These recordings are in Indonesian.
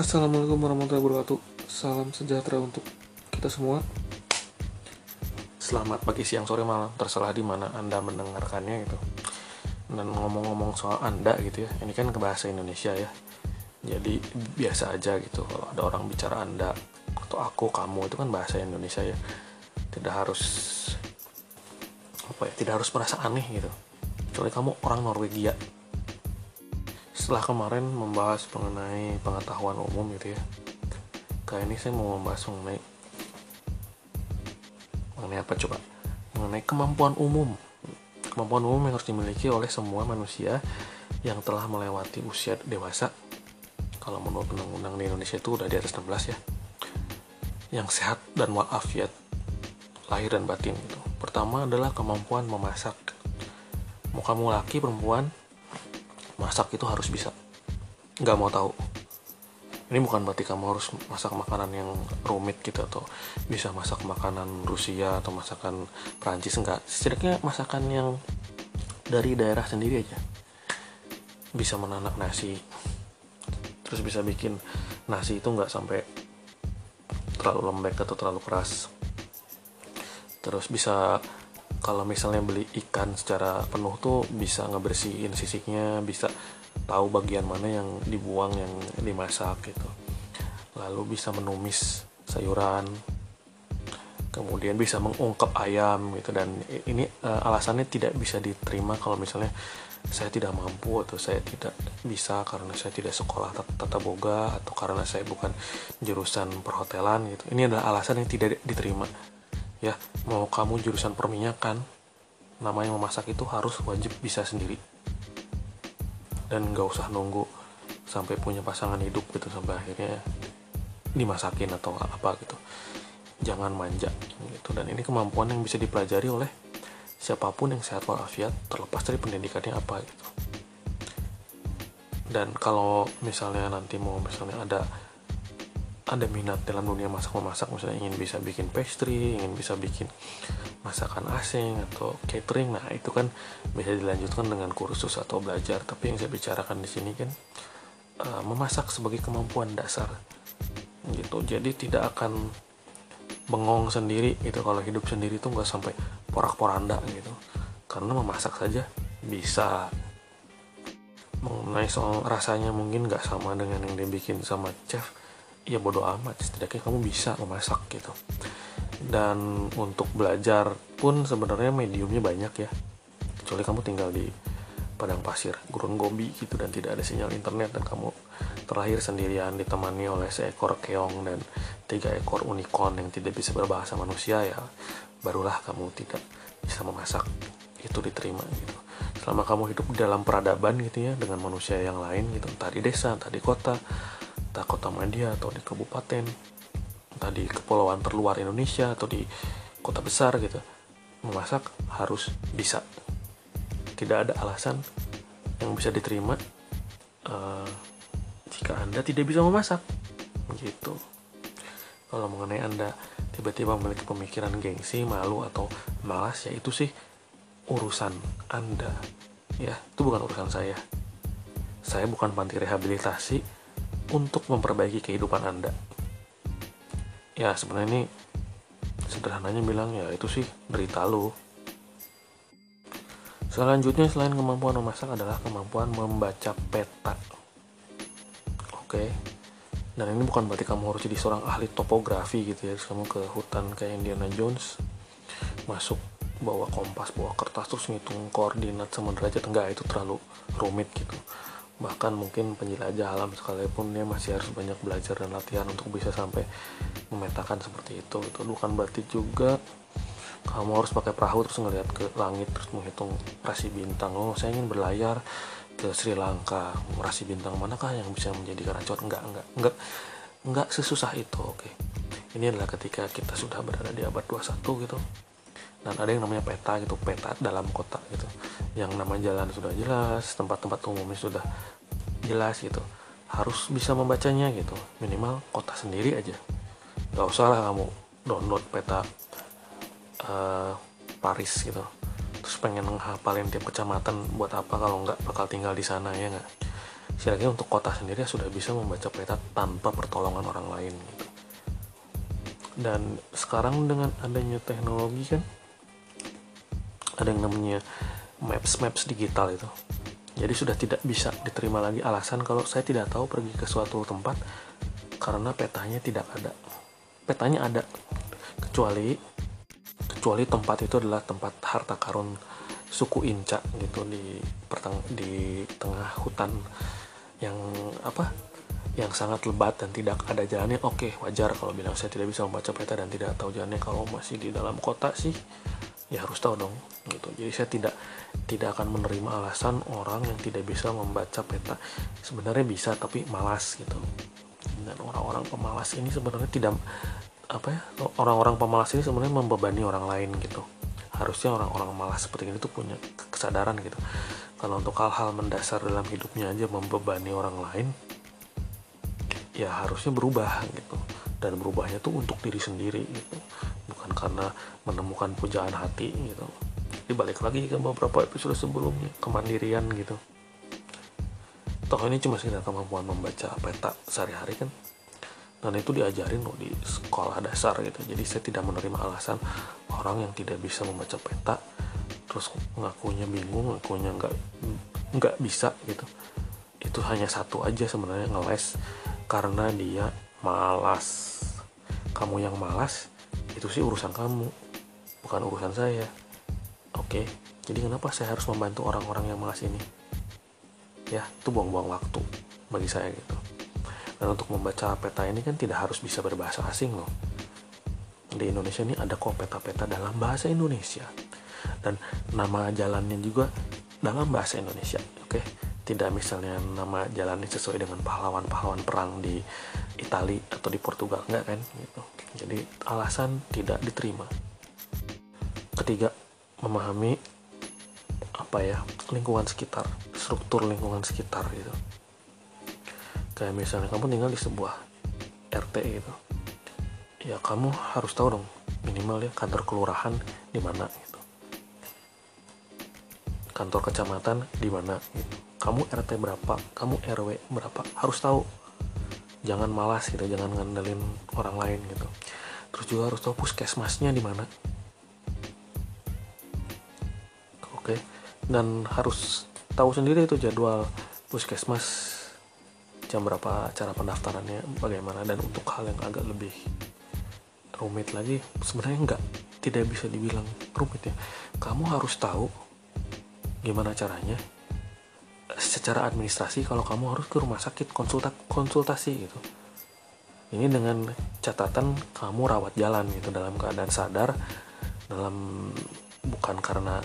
Assalamualaikum warahmatullahi wabarakatuh. Salam sejahtera untuk kita semua. Selamat pagi, siang, sore, malam, terserah di mana Anda mendengarkannya gitu. Dan ngomong-ngomong soal Anda gitu ya, ini kan ke bahasa Indonesia ya. Jadi biasa aja gitu kalau ada orang bicara Anda atau aku, kamu itu kan bahasa Indonesia ya. Tidak harus apa ya, tidak harus merasa aneh gitu. Kecuali kamu orang Norwegia setelah kemarin membahas mengenai pengetahuan umum gitu ya. Kali ini saya mau membahas mengenai mengenai apa coba? Mengenai kemampuan umum. Kemampuan umum yang harus dimiliki oleh semua manusia yang telah melewati usia dewasa. Kalau menurut undang-undang di Indonesia itu udah di atas 16 ya. Yang sehat dan walafiat lahir dan batin gitu. Pertama adalah kemampuan memasak. Mau kamu laki perempuan masak itu harus bisa. Nggak mau tahu. Ini bukan berarti kamu harus masak makanan yang rumit gitu atau bisa masak makanan Rusia atau masakan Prancis enggak setidaknya masakan yang dari daerah sendiri aja. Bisa menanak nasi terus bisa bikin nasi itu nggak sampai terlalu lembek atau terlalu keras. Terus bisa kalau misalnya beli ikan secara penuh tuh bisa ngebersihin sisiknya bisa tahu bagian mana yang dibuang yang dimasak gitu. Lalu bisa menumis sayuran kemudian bisa mengungkap ayam gitu. Dan ini uh, alasannya tidak bisa diterima kalau misalnya saya tidak mampu atau saya tidak bisa karena saya tidak sekolah tata boga atau karena saya bukan jurusan perhotelan gitu. Ini adalah alasan yang tidak diterima ya mau kamu jurusan perminyakan namanya memasak itu harus wajib bisa sendiri. Dan nggak usah nunggu sampai punya pasangan hidup gitu sampai akhirnya dimasakin atau apa gitu. Jangan manja gitu. Dan ini kemampuan yang bisa dipelajari oleh siapa pun yang sehat walafiat terlepas dari pendidikannya apa gitu. Dan kalau misalnya nanti mau misalnya ada ada minat dalam dunia masak memasak misalnya ingin bisa bikin pastry ingin bisa bikin masakan asing atau catering nah itu kan bisa dilanjutkan dengan kursus atau belajar. Tapi yang saya bicarakan di sini kan uh, memasak sebagai kemampuan dasar gitu. Jadi tidak akan bengong sendiri gitu. Kalau hidup sendiri tuh nggak sampai porak-poranda gitu. Karena memasak saja bisa. Mengenai soal rasanya mungkin nggak sama dengan yang dibikin sama chef ya bodoh amat. Setidaknya kamu bisa memasak gitu. Dan untuk belajar pun sebenarnya mediumnya banyak ya. Kecuali kamu tinggal di padang pasir gurun gobi gitu dan tidak ada sinyal internet dan kamu terlahir sendirian ditemani oleh seekor keong dan tiga ekor unicorn yang tidak bisa berbahasa manusia ya barulah kamu tidak bisa memasak. Itu diterima gitu. Selama kamu hidup dalam peradaban gitu ya dengan manusia yang lain gitu. Entah desa entah kota entah kota media atau di kabupaten entah di kepulauan terluar Indonesia atau di kota besar gitu memasak harus bisa. Tidak ada alasan yang bisa diterima uh, jika anda tidak bisa memasak. Gitu. Kalau mengenai anda tiba-tiba memiliki pemikiran gengsi malu atau malas ya itu sih urusan anda. Ya itu bukan urusan saya. Saya bukan panti rehabilitasi untuk memperbaiki kehidupan Anda. Ya, sebenarnya ini sederhananya bilang ya itu sih berita lu. Selanjutnya selain kemampuan memasak adalah kemampuan membaca peta. Oke. Dan ini bukan berarti kamu harus jadi seorang ahli topografi gitu ya. Terus kamu ke hutan kayak Indiana Jones masuk bawa kompas, bawa kertas terus ngitung koordinat sama derajat enggak itu terlalu rumit gitu bahkan mungkin penjelajah alam sekalipun dia masih harus banyak belajar dan latihan untuk bisa sampai memetakan seperti itu itu bukan berarti juga kamu harus pakai perahu terus ngelihat ke langit terus menghitung rasi bintang. Oh saya ingin berlayar ke Sri Lanka. Rasi bintang manakah yang bisa menjadi keracuan enggak enggak enggak enggak sesusah itu oke. Ini adalah ketika kita sudah berada di abad 21 gitu dan ada yang namanya peta gitu peta dalam kota gitu. Yang nama jalan sudah jelas tempat-tempat umumnya sudah jelas gitu. Harus bisa membacanya gitu. Minimal kota sendiri aja. Gak usah lah kamu download peta uh, Paris gitu. Terus pengen menghafalin tiap kecamatan buat apa kalau nggak bakal tinggal di sana ya nggak? Setidaknya untuk kota sendiri sudah bisa membaca peta tanpa pertolongan orang lain gitu. Dan sekarang dengan adanya teknologi kan ada yang namanya maps maps digital itu. Jadi sudah tidak bisa diterima lagi alasan kalau saya tidak tahu pergi ke suatu tempat karena petanya tidak ada. Petanya ada kecuali kecuali tempat itu adalah tempat harta karun suku Inca gitu di perteng di tengah hutan yang apa yang sangat lebat dan tidak ada jalannya. Oke wajar kalau bilang saya tidak bisa membaca peta dan tidak tahu jalannya. Kalau masih di dalam kota sih ya harus tahu dong gitu. Jadi saya tidak tidak akan menerima alasan orang yang tidak bisa membaca peta. Sebenarnya bisa tapi malas gitu. Dan orang-orang pemalas ini sebenarnya tidak apa ya orang-orang pemalas ini sebenarnya membebani orang lain gitu. Harusnya orang-orang malas seperti ini tuh punya kesadaran gitu. Kalau untuk hal-hal mendasar dalam hidupnya aja membebani orang lain ya harusnya berubah gitu. Dan berubahnya tuh untuk diri sendiri gitu bukan karena menemukan pujaan hati gitu. Jadi balik lagi ke beberapa episode sebelumnya kemandirian gitu. Toh ini cuma sekedar kemampuan membaca peta sehari-hari kan? Dan itu diajarin loh di sekolah dasar gitu. Jadi saya tidak menerima alasan orang yang tidak bisa membaca peta terus ngakunya bingung ngakunya nggak nggak bisa gitu. Itu hanya satu aja sebenarnya ngeles karena dia malas. Kamu yang malas itu sih urusan kamu bukan urusan saya. Oke jadi kenapa saya harus membantu orang-orang yang malas ini? Ya itu buang-buang waktu bagi saya gitu. Dan untuk membaca peta ini kan tidak harus bisa berbahasa asing loh. Di Indonesia ini ada kok peta-peta dalam bahasa Indonesia. Dan nama jalannya juga dalam bahasa Indonesia oke? Tidak misalnya nama jalannya sesuai dengan pahlawan-pahlawan perang di Italia atau di Portugal enggak kan? Gitu jadi alasan tidak diterima. Ketiga memahami apa ya lingkungan sekitar struktur lingkungan sekitar gitu. Kayak misalnya kamu tinggal di sebuah RT gitu. Ya kamu harus tahu dong minimal ya kantor kelurahan di mana gitu. Kantor kecamatan di mana gitu. Kamu RT berapa kamu RW berapa harus tahu jangan malas gitu jangan ngandelin orang lain gitu. Terus juga harus tahu puskesmasnya di mana. Oke dan harus tahu sendiri itu jadwal puskesmas jam berapa cara pendaftarannya bagaimana dan untuk hal yang agak lebih rumit lagi sebenarnya enggak tidak bisa dibilang rumit ya. Kamu harus tahu gimana caranya secara administrasi kalau kamu harus ke rumah sakit konsulta konsultasi gitu. Ini dengan catatan kamu rawat jalan gitu dalam keadaan sadar dalam bukan karena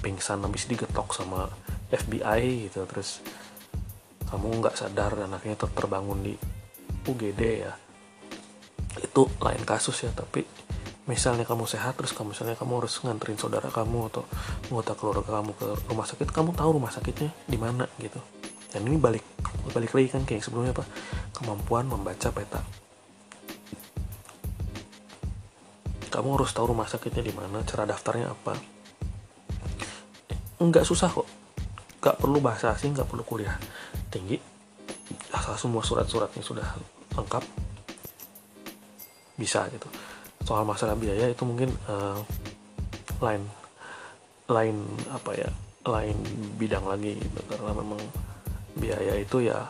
pingsan habis digetok sama FBI gitu terus kamu nggak sadar dan akhirnya ter terbangun di UGD ya. Itu lain kasus ya tapi misalnya kamu sehat terus kamu misalnya kamu harus nganterin saudara kamu atau anggota keluarga kamu ke rumah sakit kamu tahu rumah sakitnya di mana gitu. Dan ini balik balik lagi kan kayak sebelumnya apa kemampuan membaca peta. Kamu harus tahu rumah sakitnya di mana cara daftarnya apa. Nggak susah kok. Nggak perlu bahasa asing nggak perlu kuliah tinggi. Asal semua surat-suratnya sudah lengkap bisa gitu soal masalah biaya itu mungkin uh, lain lain apa ya lain bidang lagi gitu. Karena memang biaya itu ya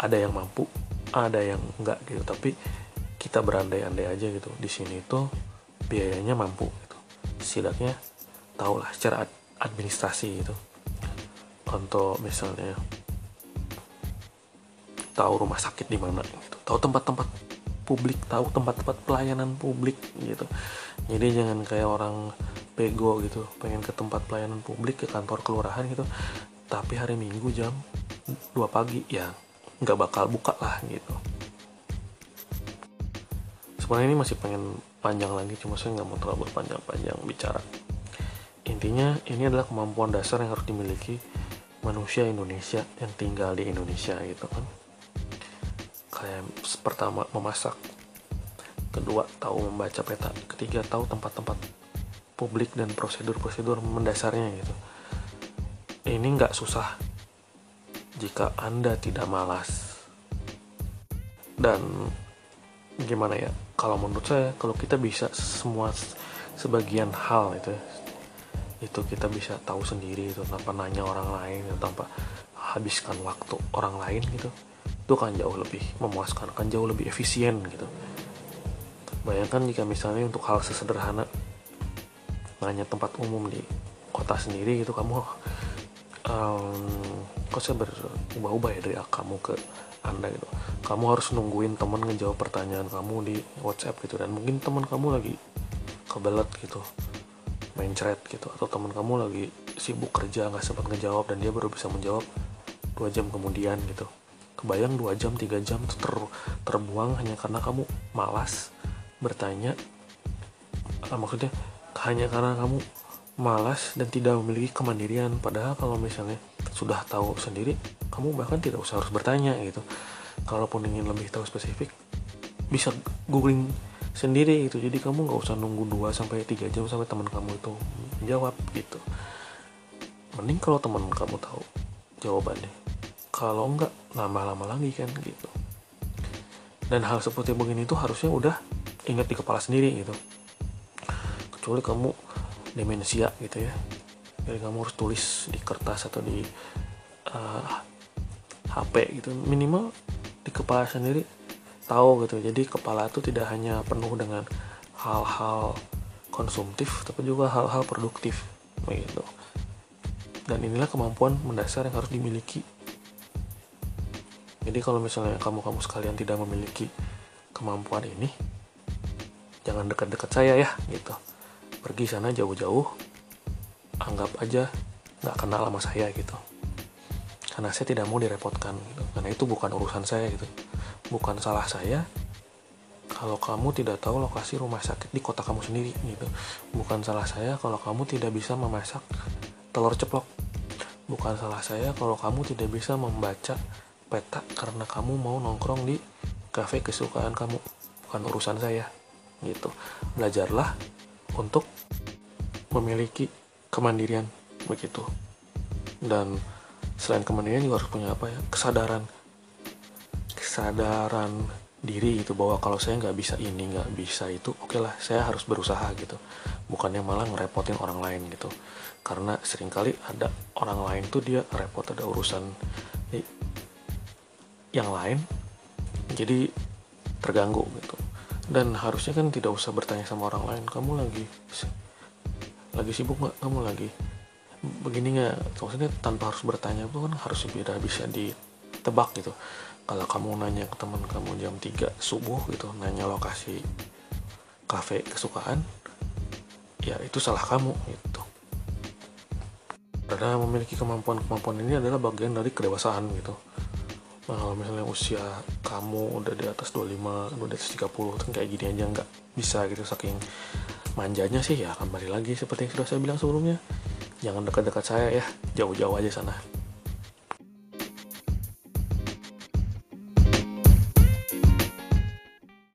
ada yang mampu ada yang enggak gitu. Tapi kita berandai-andai aja gitu di sini itu biayanya mampu gitu. Setidaknya tahulah secara administrasi gitu. Untuk misalnya tahu rumah sakit di mana gitu tahu tempat-tempat publik tahu tempat-tempat pelayanan publik gitu. Jadi jangan kayak orang bego gitu pengen ke tempat pelayanan publik ke kantor kelurahan gitu. Tapi hari minggu jam 2 pagi ya nggak bakal buka lah gitu. Sebenarnya ini masih pengen panjang lagi cuma saya nggak mau terlalu berpanjang-panjang bicara. Intinya ini adalah kemampuan dasar yang harus dimiliki manusia Indonesia yang tinggal di Indonesia gitu kan kayak pertama memasak. Kedua tahu membaca peta. Ketiga tahu tempat-tempat publik dan prosedur-prosedur mendasarnya gitu. Ini nggak susah jika anda tidak malas. Dan gimana ya kalau menurut saya kalau kita bisa semua sebagian hal itu itu kita bisa tahu sendiri itu tanpa nanya orang lain tanpa habiskan waktu orang lain gitu itu akan jauh lebih memuaskan akan jauh lebih efisien gitu. Bayangkan jika misalnya untuk hal sesederhana nanya tempat umum di kota sendiri gitu kamu um, kok saya berubah-ubah ya dari kamu ke anda gitu. Kamu harus nungguin teman ngejawab pertanyaan kamu di WhatsApp gitu dan mungkin teman kamu lagi kebelet gitu main chat gitu atau teman kamu lagi sibuk kerja nggak sempat ngejawab dan dia baru bisa menjawab dua jam kemudian gitu kebayang dua jam tiga jam ter terbuang hanya karena kamu malas bertanya. Uh, maksudnya hanya karena kamu malas dan tidak memiliki kemandirian. Padahal kalau misalnya sudah tahu sendiri kamu bahkan tidak usah harus bertanya gitu. Kalaupun ingin lebih tahu spesifik bisa googling sendiri gitu. Jadi kamu nggak usah nunggu 2 sampai tiga jam sampai teman kamu itu menjawab gitu. Mending kalau teman kamu tahu jawabannya kalau enggak nambah lama lagi kan gitu. Dan hal seperti begini itu harusnya udah ingat di kepala sendiri gitu. Kecuali kamu demensia gitu ya. Jadi kamu harus tulis di kertas atau di uh, eh, HP gitu. Minimal di kepala sendiri tahu gitu. Jadi kepala itu tidak hanya penuh dengan hal-hal konsumtif tapi juga hal-hal produktif gitu. Dan inilah kemampuan mendasar yang harus dimiliki jadi kalau misalnya kamu-kamu sekalian tidak memiliki kemampuan ini, jangan dekat-dekat saya ya, gitu. Pergi sana jauh-jauh, anggap aja nggak kenal sama saya gitu. Karena saya tidak mau direpotkan, gitu. karena itu bukan urusan saya gitu. Bukan salah saya, kalau kamu tidak tahu lokasi rumah sakit di kota kamu sendiri gitu. Bukan salah saya kalau kamu tidak bisa memasak telur ceplok. Bukan salah saya kalau kamu tidak bisa membaca peta karena kamu mau nongkrong di cafe kesukaan kamu bukan urusan saya gitu. Belajarlah untuk memiliki kemandirian begitu. Dan selain kemandirian juga harus punya apa ya? Kesadaran. Kesadaran diri itu bahwa kalau saya nggak bisa ini nggak bisa itu oke okay lah saya harus berusaha gitu. Bukannya malah ngerepotin orang lain gitu. Karena sering kali ada orang lain tuh dia repot ada urusan yang lain jadi terganggu gitu. Dan harusnya kan tidak usah bertanya sama orang lain kamu lagi lagi sibuk nggak? Kamu lagi begini nggak? Maksudnya tanpa harus bertanya itu kan harus bisa bisa ditebak gitu. Kalau kamu nanya ke teman kamu jam 3 subuh gitu nanya lokasi kafe kesukaan ya itu salah kamu gitu. Karena memiliki kemampuan-kemampuan ini adalah bagian dari kedewasaan gitu nah kalau misalnya usia kamu udah di atas 25 udah di atas 30 kan kayak gini aja nggak bisa gitu saking manjanya sih ya kembali lagi seperti yang sudah saya bilang sebelumnya. Jangan dekat-dekat saya ya jauh-jauh aja sana